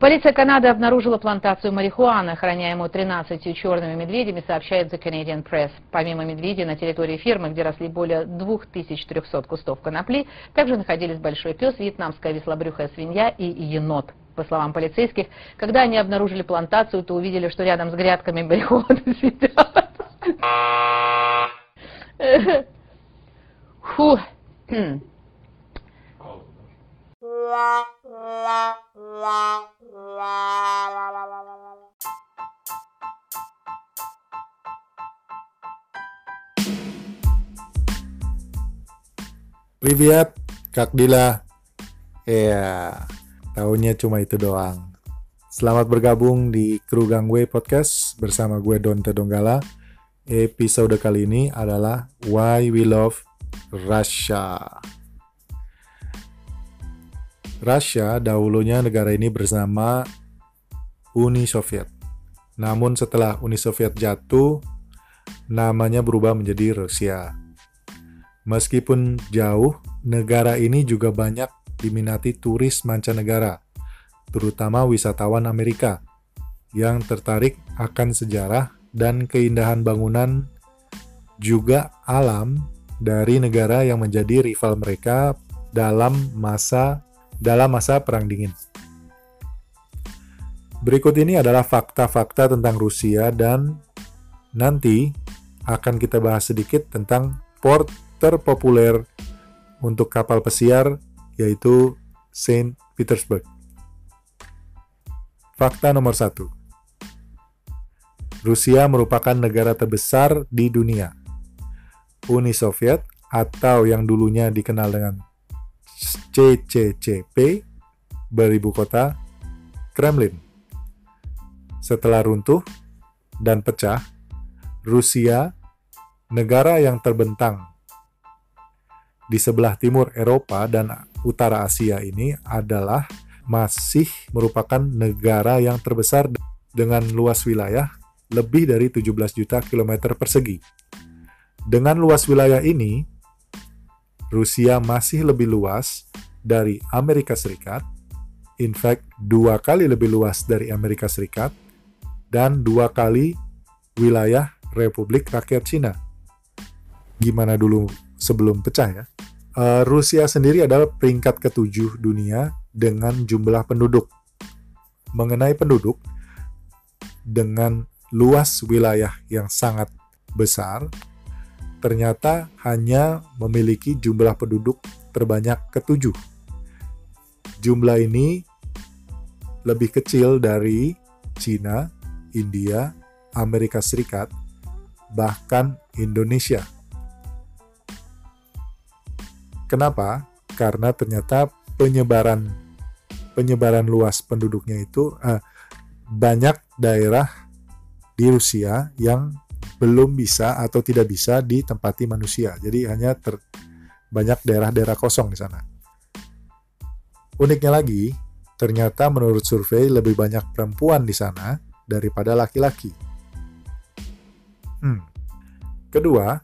Полиция Канады обнаружила плантацию марихуаны, охраняемую 13 черными медведями, сообщает The Canadian Press. Помимо медведей на территории фермы, где росли более 2300 кустов конопли, также находились большой пес, вьетнамская веслобрюхая свинья и енот. По словам полицейских, когда они обнаружили плантацию, то увидели, что рядом с грядками марихуаны сидят. Фу. Privyat, Kak Dila. Ya, tahunya cuma itu doang. Selamat bergabung di Kru Gangway Podcast bersama gue Donte Donggala. Episode kali ini adalah Why We Love Russia. Russia dahulunya negara ini bersama Uni Soviet. Namun setelah Uni Soviet jatuh, namanya berubah menjadi Rusia. Meskipun jauh, negara ini juga banyak diminati turis mancanegara, terutama wisatawan Amerika yang tertarik akan sejarah dan keindahan bangunan juga alam dari negara yang menjadi rival mereka dalam masa dalam masa perang dingin. Berikut ini adalah fakta-fakta tentang Rusia dan nanti akan kita bahas sedikit tentang port terpopuler untuk kapal pesiar yaitu Saint Petersburg. Fakta nomor satu. Rusia merupakan negara terbesar di dunia. Uni Soviet atau yang dulunya dikenal dengan CCCP beribu kota Kremlin. Setelah runtuh dan pecah, Rusia, negara yang terbentang di sebelah timur Eropa dan utara Asia ini adalah masih merupakan negara yang terbesar dengan luas wilayah lebih dari 17 juta kilometer persegi. Dengan luas wilayah ini, Rusia masih lebih luas dari Amerika Serikat, in fact dua kali lebih luas dari Amerika Serikat, dan dua kali wilayah Republik Rakyat Cina. Gimana dulu sebelum pecah ya. Uh, Rusia sendiri adalah peringkat ketujuh dunia dengan jumlah penduduk. Mengenai penduduk, dengan luas wilayah yang sangat besar, ternyata hanya memiliki jumlah penduduk terbanyak ketujuh. Jumlah ini lebih kecil dari Cina, India, Amerika Serikat, bahkan Indonesia. Kenapa? Karena ternyata penyebaran penyebaran luas penduduknya itu eh, banyak daerah di Rusia yang belum bisa atau tidak bisa ditempati manusia. Jadi hanya ter, banyak daerah-daerah kosong di sana. Uniknya lagi, ternyata menurut survei lebih banyak perempuan di sana daripada laki-laki. Hmm. Kedua,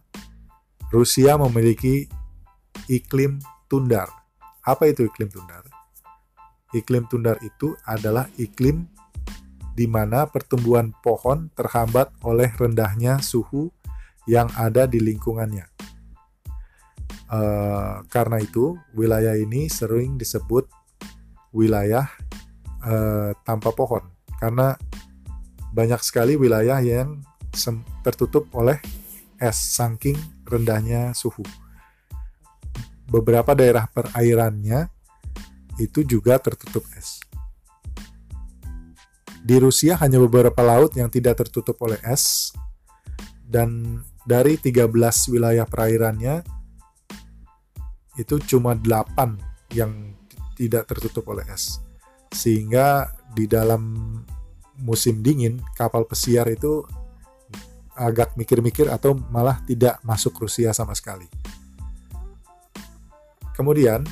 Rusia memiliki iklim tundar. Apa itu iklim tundar? Iklim tundar itu adalah iklim di mana pertumbuhan pohon terhambat oleh rendahnya suhu yang ada di lingkungannya. Uh, karena itu, wilayah ini sering disebut wilayah uh, tanpa pohon, karena banyak sekali wilayah yang tertutup oleh es saking rendahnya suhu. Beberapa daerah perairannya itu juga tertutup es. Di Rusia hanya beberapa laut yang tidak tertutup oleh es. Dan dari 13 wilayah perairannya itu cuma 8 yang tidak tertutup oleh es. Sehingga di dalam musim dingin kapal pesiar itu agak mikir-mikir atau malah tidak masuk Rusia sama sekali. Kemudian,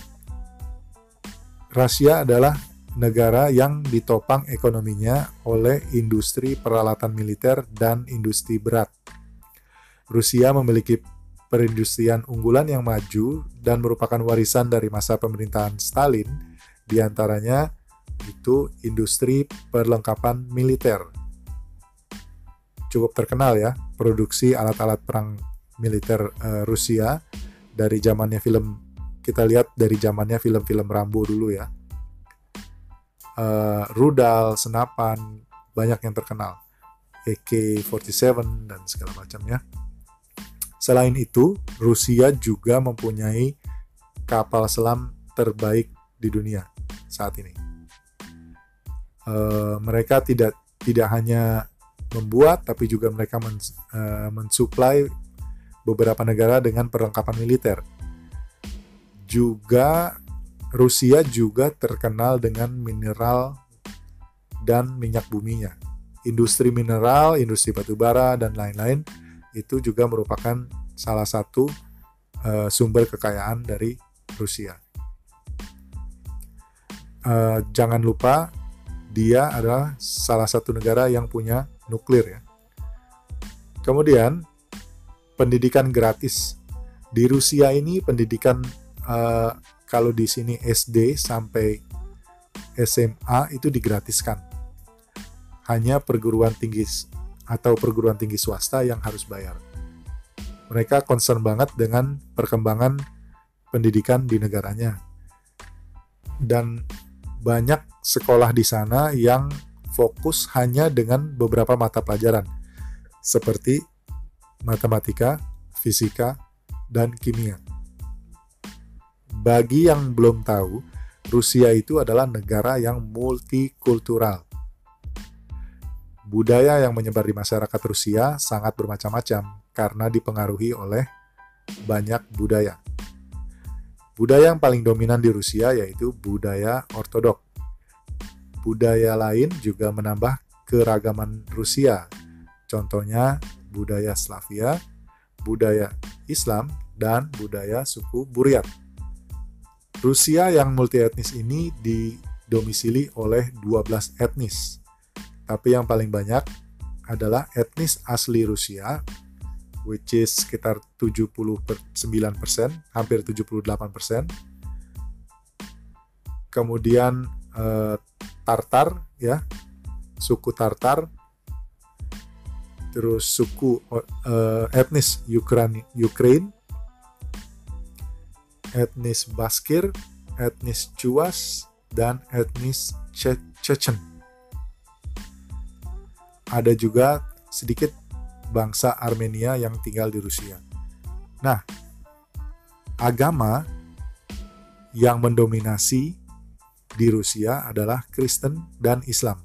Rusia adalah negara yang ditopang ekonominya oleh industri peralatan militer dan industri berat. Rusia memiliki perindustrian unggulan yang maju dan merupakan warisan dari masa pemerintahan Stalin, di antaranya itu industri perlengkapan militer. Cukup terkenal ya, produksi alat-alat perang militer uh, Rusia dari zamannya film kita lihat dari zamannya film-film Rambo dulu ya. Uh, rudal, senapan, banyak yang terkenal. AK-47 dan segala macamnya. Selain itu, Rusia juga mempunyai kapal selam terbaik di dunia saat ini. Uh, mereka tidak tidak hanya membuat, tapi juga mereka men, uh, mensuplai beberapa negara dengan perlengkapan militer. Juga Rusia juga terkenal dengan mineral dan minyak buminya industri mineral, industri batubara, dan lain-lain itu juga merupakan salah satu uh, sumber kekayaan dari Rusia. Uh, jangan lupa dia adalah salah satu negara yang punya nuklir ya. Kemudian pendidikan gratis di Rusia ini pendidikan uh, kalau di sini SD sampai SMA itu digratiskan hanya perguruan tinggi atau perguruan tinggi swasta yang harus bayar. Mereka concern banget dengan perkembangan pendidikan di negaranya. Dan banyak sekolah di sana yang fokus hanya dengan beberapa mata pelajaran seperti matematika, fisika, dan kimia. Bagi yang belum tahu, Rusia itu adalah negara yang multikultural Budaya yang menyebar di masyarakat Rusia sangat bermacam-macam karena dipengaruhi oleh banyak budaya. Budaya yang paling dominan di Rusia yaitu budaya ortodok. Budaya lain juga menambah keragaman Rusia. Contohnya budaya Slavia, budaya Islam, dan budaya suku Buryat. Rusia yang multietnis ini didomisili oleh 12 etnis tapi yang paling banyak adalah etnis asli Rusia, which is sekitar 79%, hampir 78%. Kemudian eh, Tartar, ya, suku Tartar, terus suku eh, etnis Ukraine, Ukraine, etnis Baskir, etnis Chuas, dan etnis Chechen ada juga sedikit bangsa Armenia yang tinggal di Rusia. Nah, agama yang mendominasi di Rusia adalah Kristen dan Islam.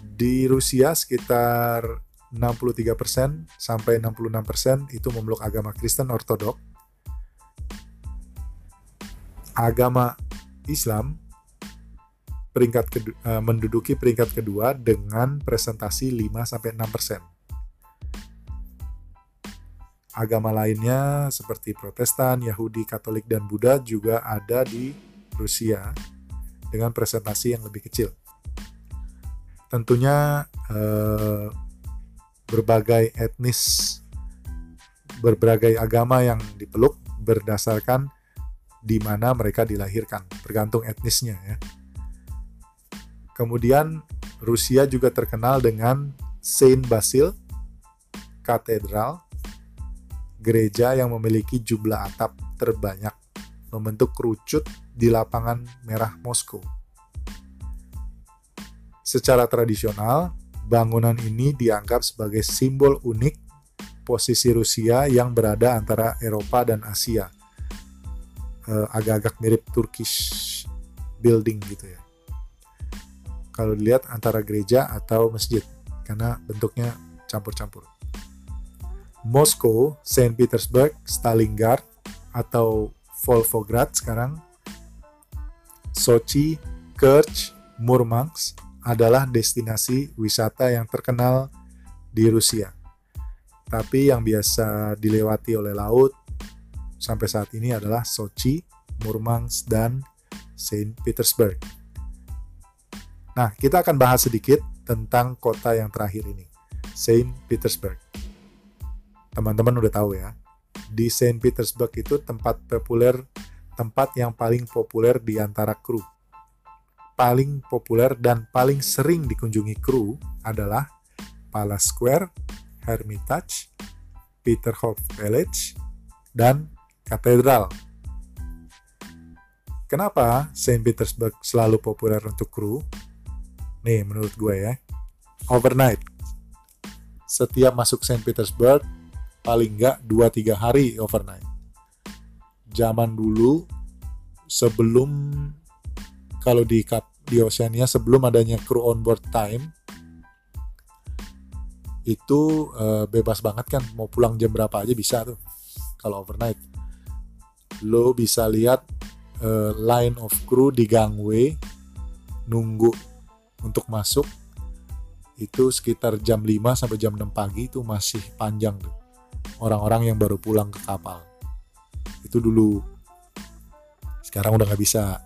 Di Rusia sekitar 63% sampai 66% itu memeluk agama Kristen Ortodok. Agama Islam peringkat kedua, uh, eh, menduduki peringkat kedua dengan presentasi 5 sampai 6%. Agama lainnya seperti Protestan, Yahudi, Katolik dan Buddha juga ada di Rusia dengan presentasi yang lebih kecil. Tentunya eh, berbagai etnis berbagai agama yang dipeluk berdasarkan di mana mereka dilahirkan, tergantung etnisnya ya. Kemudian Rusia juga terkenal dengan Saint Basil Katedral, gereja yang memiliki jumlah atap terbanyak membentuk kerucut di lapangan merah Moskow. Secara tradisional, bangunan ini dianggap sebagai simbol unik posisi Rusia yang berada antara Eropa dan Asia. Eh, agak-agak mirip Turkish building gitu ya kalau dilihat antara gereja atau masjid karena bentuknya campur-campur. Moskow, Saint Petersburg, Stalingrad atau Volgograd sekarang, Sochi, Kerch, Murmansk adalah destinasi wisata yang terkenal di Rusia. Tapi yang biasa dilewati oleh laut sampai saat ini adalah Sochi, Murmansk, dan Saint Petersburg. Nah, kita akan bahas sedikit tentang kota yang terakhir ini, Saint Petersburg. Teman-teman udah tahu ya, di Saint Petersburg itu tempat populer, tempat yang paling populer di antara kru. paling populer dan paling sering dikunjungi kru adalah Palace Square, Hermitage, Peterhof Village, dan Katedral. Kenapa Saint Petersburg selalu populer untuk kru? Nih, menurut gue ya. Overnight. Setiap masuk Saint Petersburg, paling nggak 2-3 hari overnight. Zaman dulu, sebelum kalau di di Oceania sebelum adanya crew on board time itu uh, bebas banget kan mau pulang jam berapa aja bisa tuh kalau overnight lo bisa lihat uh, line of crew di gangway nunggu untuk masuk itu sekitar jam 5 sampai jam 6 pagi itu masih panjang tuh. Orang-orang yang baru pulang ke kapal. Itu dulu. Sekarang udah nggak bisa.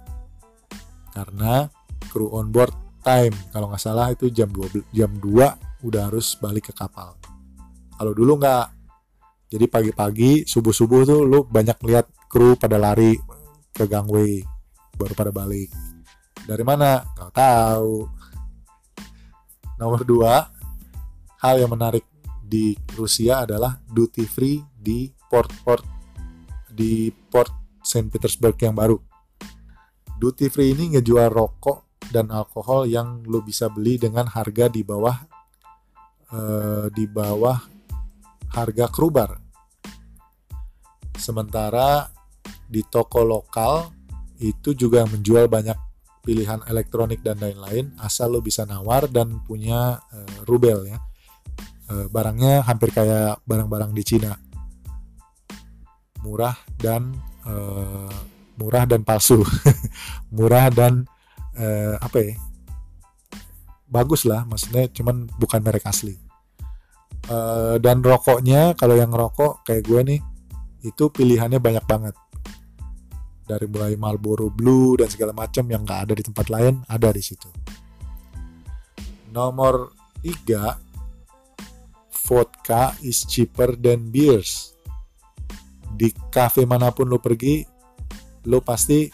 Karena kru on board time. Kalau nggak salah itu jam 2 jam 2 udah harus balik ke kapal. Kalau dulu nggak. Jadi pagi-pagi subuh-subuh tuh lu banyak lihat kru pada lari ke gangway baru pada balik. Dari mana? Nggak tahu nomor dua hal yang menarik di Rusia adalah duty free di port-port di port Saint Petersburg yang baru duty free ini ngejual rokok dan alkohol yang lo bisa beli dengan harga di bawah uh, di bawah harga krubar. Sementara di toko lokal itu juga menjual banyak pilihan elektronik dan lain-lain asal lo bisa nawar dan punya uh, rubel ya. Uh, barangnya hampir kayak barang-barang di Cina. Murah dan uh, murah dan palsu murah dan uh, apa ya bagus lah maksudnya cuman bukan merek asli uh, dan rokoknya kalau yang rokok kayak gue nih itu pilihannya banyak banget dari mulai Marlboro Blue dan segala macam yang nggak ada di tempat lain ada di situ. Nomor 3 vodka is cheaper than beers. Di cafe mana pun lo pergi lo pasti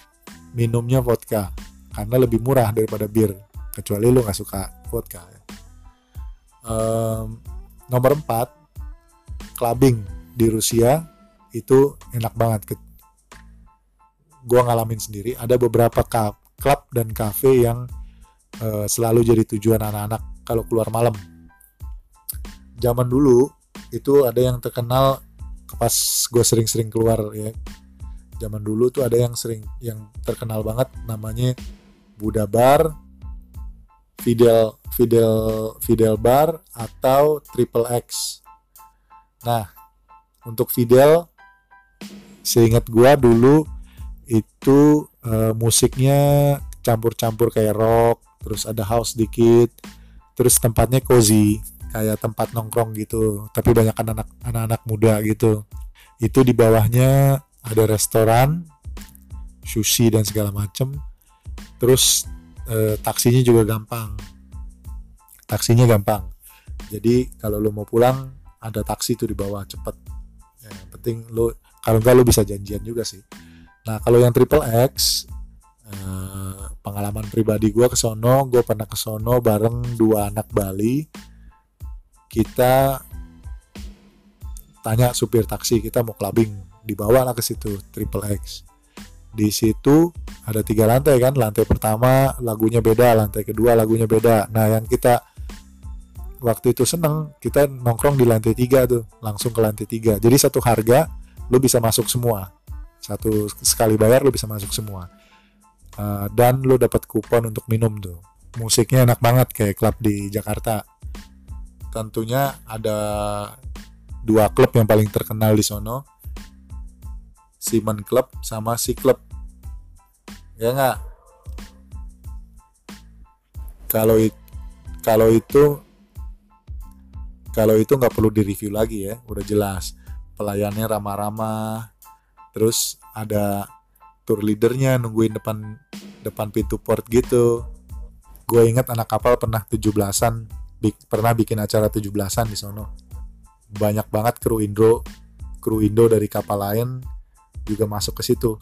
minumnya vodka. Karena lebih murah daripada bir. Kecuali lo nggak suka vodka um, nomor 4 clubbing di Rusia itu enak banget gue ngalamin sendiri ada beberapa klub dan cafe yang uh, selalu jadi tujuan anak-anak kalau keluar malam zaman dulu itu ada yang terkenal pas gue sering-sering keluar ya zaman dulu tuh ada yang sering yang terkenal banget namanya Buddha Bar, Fidel Fidel Fidel Bar atau Triple X. Nah, untuk Fidel seingat gua dulu itu uh, musiknya campur-campur kayak rock, terus ada house dikit, terus tempatnya cozy, kayak tempat nongkrong gitu, tapi banyak anak-anak muda gitu. Itu di bawahnya ada restoran sushi dan segala macem. Terus eh, taksinya juga gampang. Taksinya gampang. Jadi kalau lo mau pulang ada taksi tuh di bawah cepet. Ya, yang penting lo kalau enggak lo bisa janjian juga sih nah kalau yang triple X eh, pengalaman pribadi gue ke sono gue pernah ke sono bareng dua anak Bali. Kita tanya supir taksi kita mau clubbing dibawa lah ke situ Triple X. Di situ ada tiga lantai kan lantai pertama lagunya beda lantai kedua lagunya beda. Nah yang kita waktu itu seneng kita nongkrong di lantai tiga tuh langsung ke lantai tiga. Jadi satu harga lu bisa masuk semua satu sekali bayar lu bisa masuk semua. Uh, dan lu dapat kupon untuk minum tuh. Musiknya enak banget kayak klub di Jakarta. Tentunya ada dua klub yang paling terkenal di sono. Simon Club sama si Club. Ya nggak? Kalau kalau itu kalau itu nggak perlu direview lagi ya udah jelas. Pelayannya ramah-ramah terus ada tour leadernya nungguin depan depan pintu port gitu. Gue inget anak kapal pernah 17-an pernah bikin acara 17-an di sono. Banyak banget kru Indo kru Indo dari kapal lain juga masuk ke situ.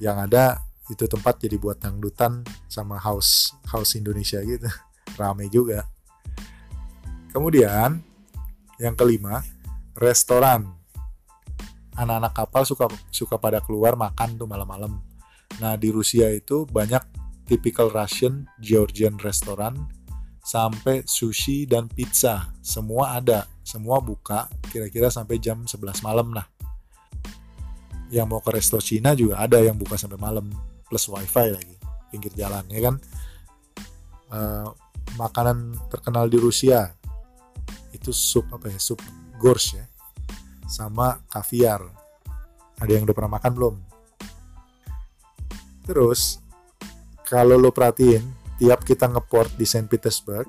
Yang ada itu tempat jadi buat dangdutan sama house house Indonesia gitu. Rame juga. Kemudian yang kelima restoran anak-anak kapal suka suka pada keluar makan tuh malam-malam. Nah di Rusia itu banyak typical Russian Georgian restoran sampai sushi dan pizza. Semua ada semua buka kira-kira sampai jam 11 malam nah yang mau ke resto Cina juga ada yang buka sampai malam plus wifi lagi pinggir jalan ya kan? Uh, makanan terkenal di Rusia itu sup apa ya? Sup gors ya sama kaviar. Ada yang udah pernah makan belum? Terus, kalau lo perhatiin, tiap kita ngeport di Saint Petersburg,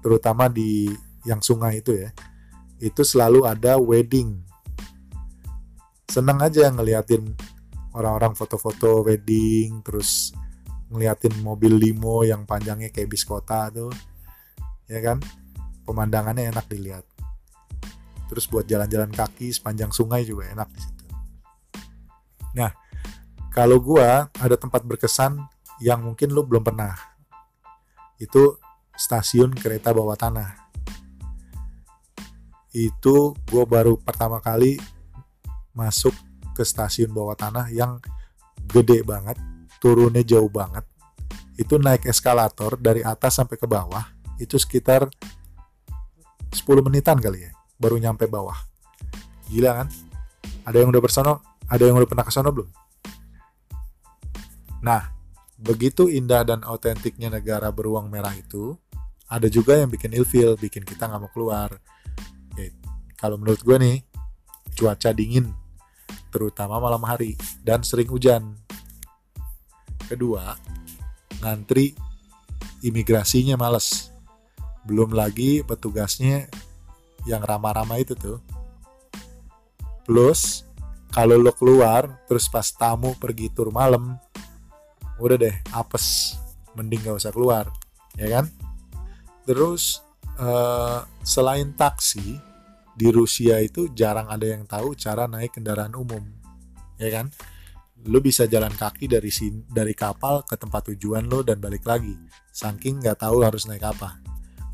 terutama di yang sungai itu ya, itu selalu ada wedding. Seneng aja ngeliatin orang-orang foto-foto wedding, terus ngeliatin mobil limo yang panjangnya kayak bis kota tuh, ya kan? Pemandangannya enak dilihat terus buat jalan-jalan kaki sepanjang sungai juga enak di situ. Nah, kalau gua ada tempat berkesan yang mungkin lo belum pernah. Itu stasiun kereta bawah tanah. Itu gua baru pertama kali masuk ke stasiun bawah tanah yang gede banget, turunnya jauh banget. Itu naik eskalator dari atas sampai ke bawah, itu sekitar 10 menitan kali ya baru nyampe bawah. Gila kan? Ada yang udah bersono? Ada yang udah pernah ke sono belum? Nah, begitu indah dan autentiknya negara beruang merah itu, ada juga yang bikin ilfil, bikin kita nggak mau keluar. Ya, kalau menurut gue nih, cuaca dingin, terutama malam hari, dan sering hujan. Kedua, ngantri imigrasinya males. Belum lagi petugasnya yang ramah-ramah itu tuh. Plus kalau lo keluar terus pas tamu pergi tur malam, udah deh apes, mending gak usah keluar, ya kan? Terus uh, selain taksi di Rusia itu jarang ada yang tahu cara naik kendaraan umum, ya kan? Lo bisa jalan kaki dari sini, dari kapal ke tempat tujuan lo dan balik lagi, saking nggak tahu harus naik apa.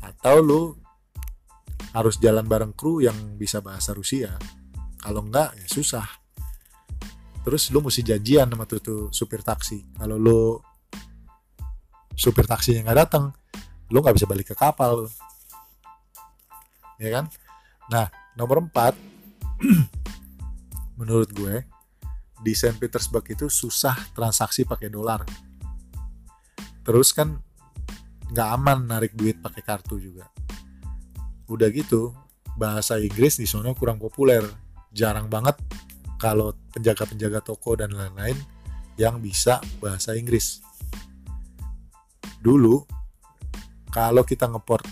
Atau lo harus jalan bareng kru yang bisa bahasa Rusia. Kalau enggak ya susah. Terus lu mesti janjian sama tuh, tuh supir taksi. Kalau lu supir taksinya nggak datang lu nggak bisa balik ke kapal. Ya kan? Nah nomor empat menurut gue di Saint Petersburg itu susah transaksi pakai dolar. Terus kan nggak aman narik duit pakai kartu juga udah gitu bahasa Inggris di sana kurang populer. Jarang banget kalau penjaga-penjaga toko dan lain-lain yang bisa bahasa Inggris. Dulu kalau kita ngeport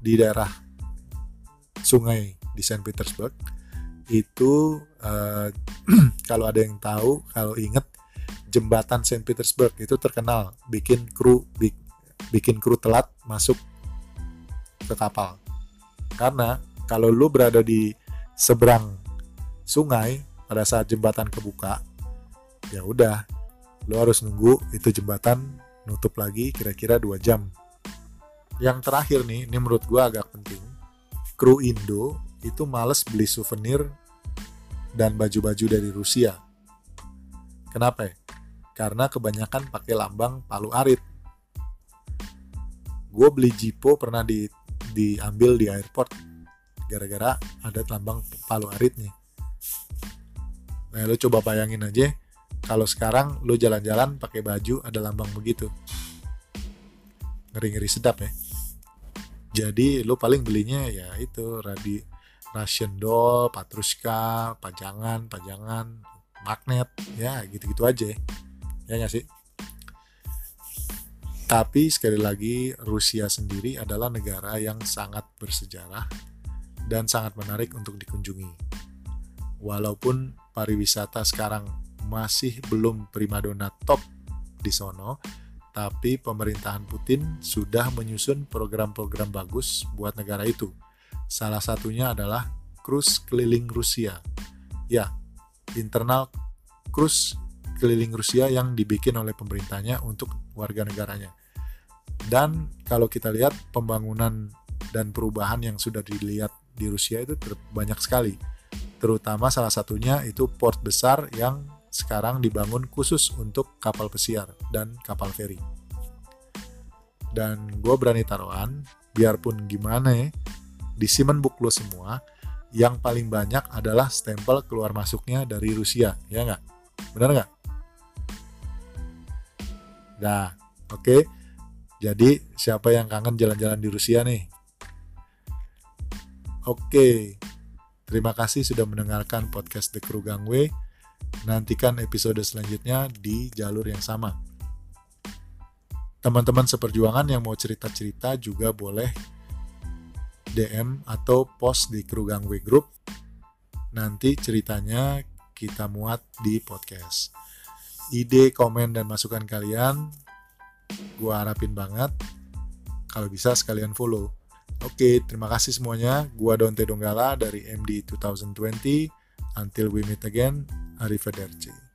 di daerah sungai di Saint Petersburg itu uh, kalau ada yang tahu kalau inget jembatan Saint Petersburg itu terkenal. Bikin kru bikin kru telat masuk ke kapal karena kalau lu berada di seberang sungai pada saat jembatan kebuka, ya udah, lu harus nunggu itu jembatan nutup lagi kira-kira 2 jam. Yang terakhir nih, ini menurut gua agak penting. Kru Indo itu males beli souvenir dan baju-baju dari Rusia. Kenapa ya? Karena kebanyakan pakai lambang Palu Arit. Gue beli Jipo pernah di diambil di airport gara-gara ada lambang Palu Arit nih. Nah, lo coba bayangin aja kalau sekarang lo jalan-jalan pakai baju ada lambang begitu. Ngeri-ngeri sedap ya. Jadi lo paling belinya ya itu radi Russian doll, patruska, pajangan, pajangan, magnet, ya gitu-gitu aja. Ya nggak sih? Tapi sekali lagi Rusia sendiri adalah negara yang sangat bersejarah dan sangat menarik untuk dikunjungi. Walaupun pariwisata sekarang masih belum primadona top di sono, tapi pemerintahan Putin sudah menyusun program-program bagus buat negara itu. Salah satunya adalah cruise keliling Rusia. Ya, internal cruise keliling Rusia yang dibikin oleh pemerintahnya untuk warga negaranya. Dan kalau kita lihat pembangunan dan perubahan yang sudah dilihat di Rusia itu banyak sekali. Terutama salah satunya itu port besar yang sekarang dibangun khusus untuk kapal pesiar dan kapal feri. Dan gue berani taruhan, biarpun gimana ya, di Simon Book lo semua, yang paling banyak adalah stempel keluar masuknya dari Rusia, ya nggak? Benar nggak? Nah, oke. Okay. Jadi, siapa yang kangen jalan-jalan di Rusia nih? Oke, terima kasih sudah mendengarkan podcast The Crew Gangway. Nantikan episode selanjutnya di jalur yang sama. Teman-teman seperjuangan yang mau cerita-cerita juga boleh DM atau post di Crew Gangway Group. Nanti ceritanya kita muat di podcast. Ide, komen, dan masukan kalian gue harapin banget kalau bisa sekalian follow. Oke, terima kasih semuanya. Gua Donte Donggala dari MD 2020. Until we meet again, arrivederci.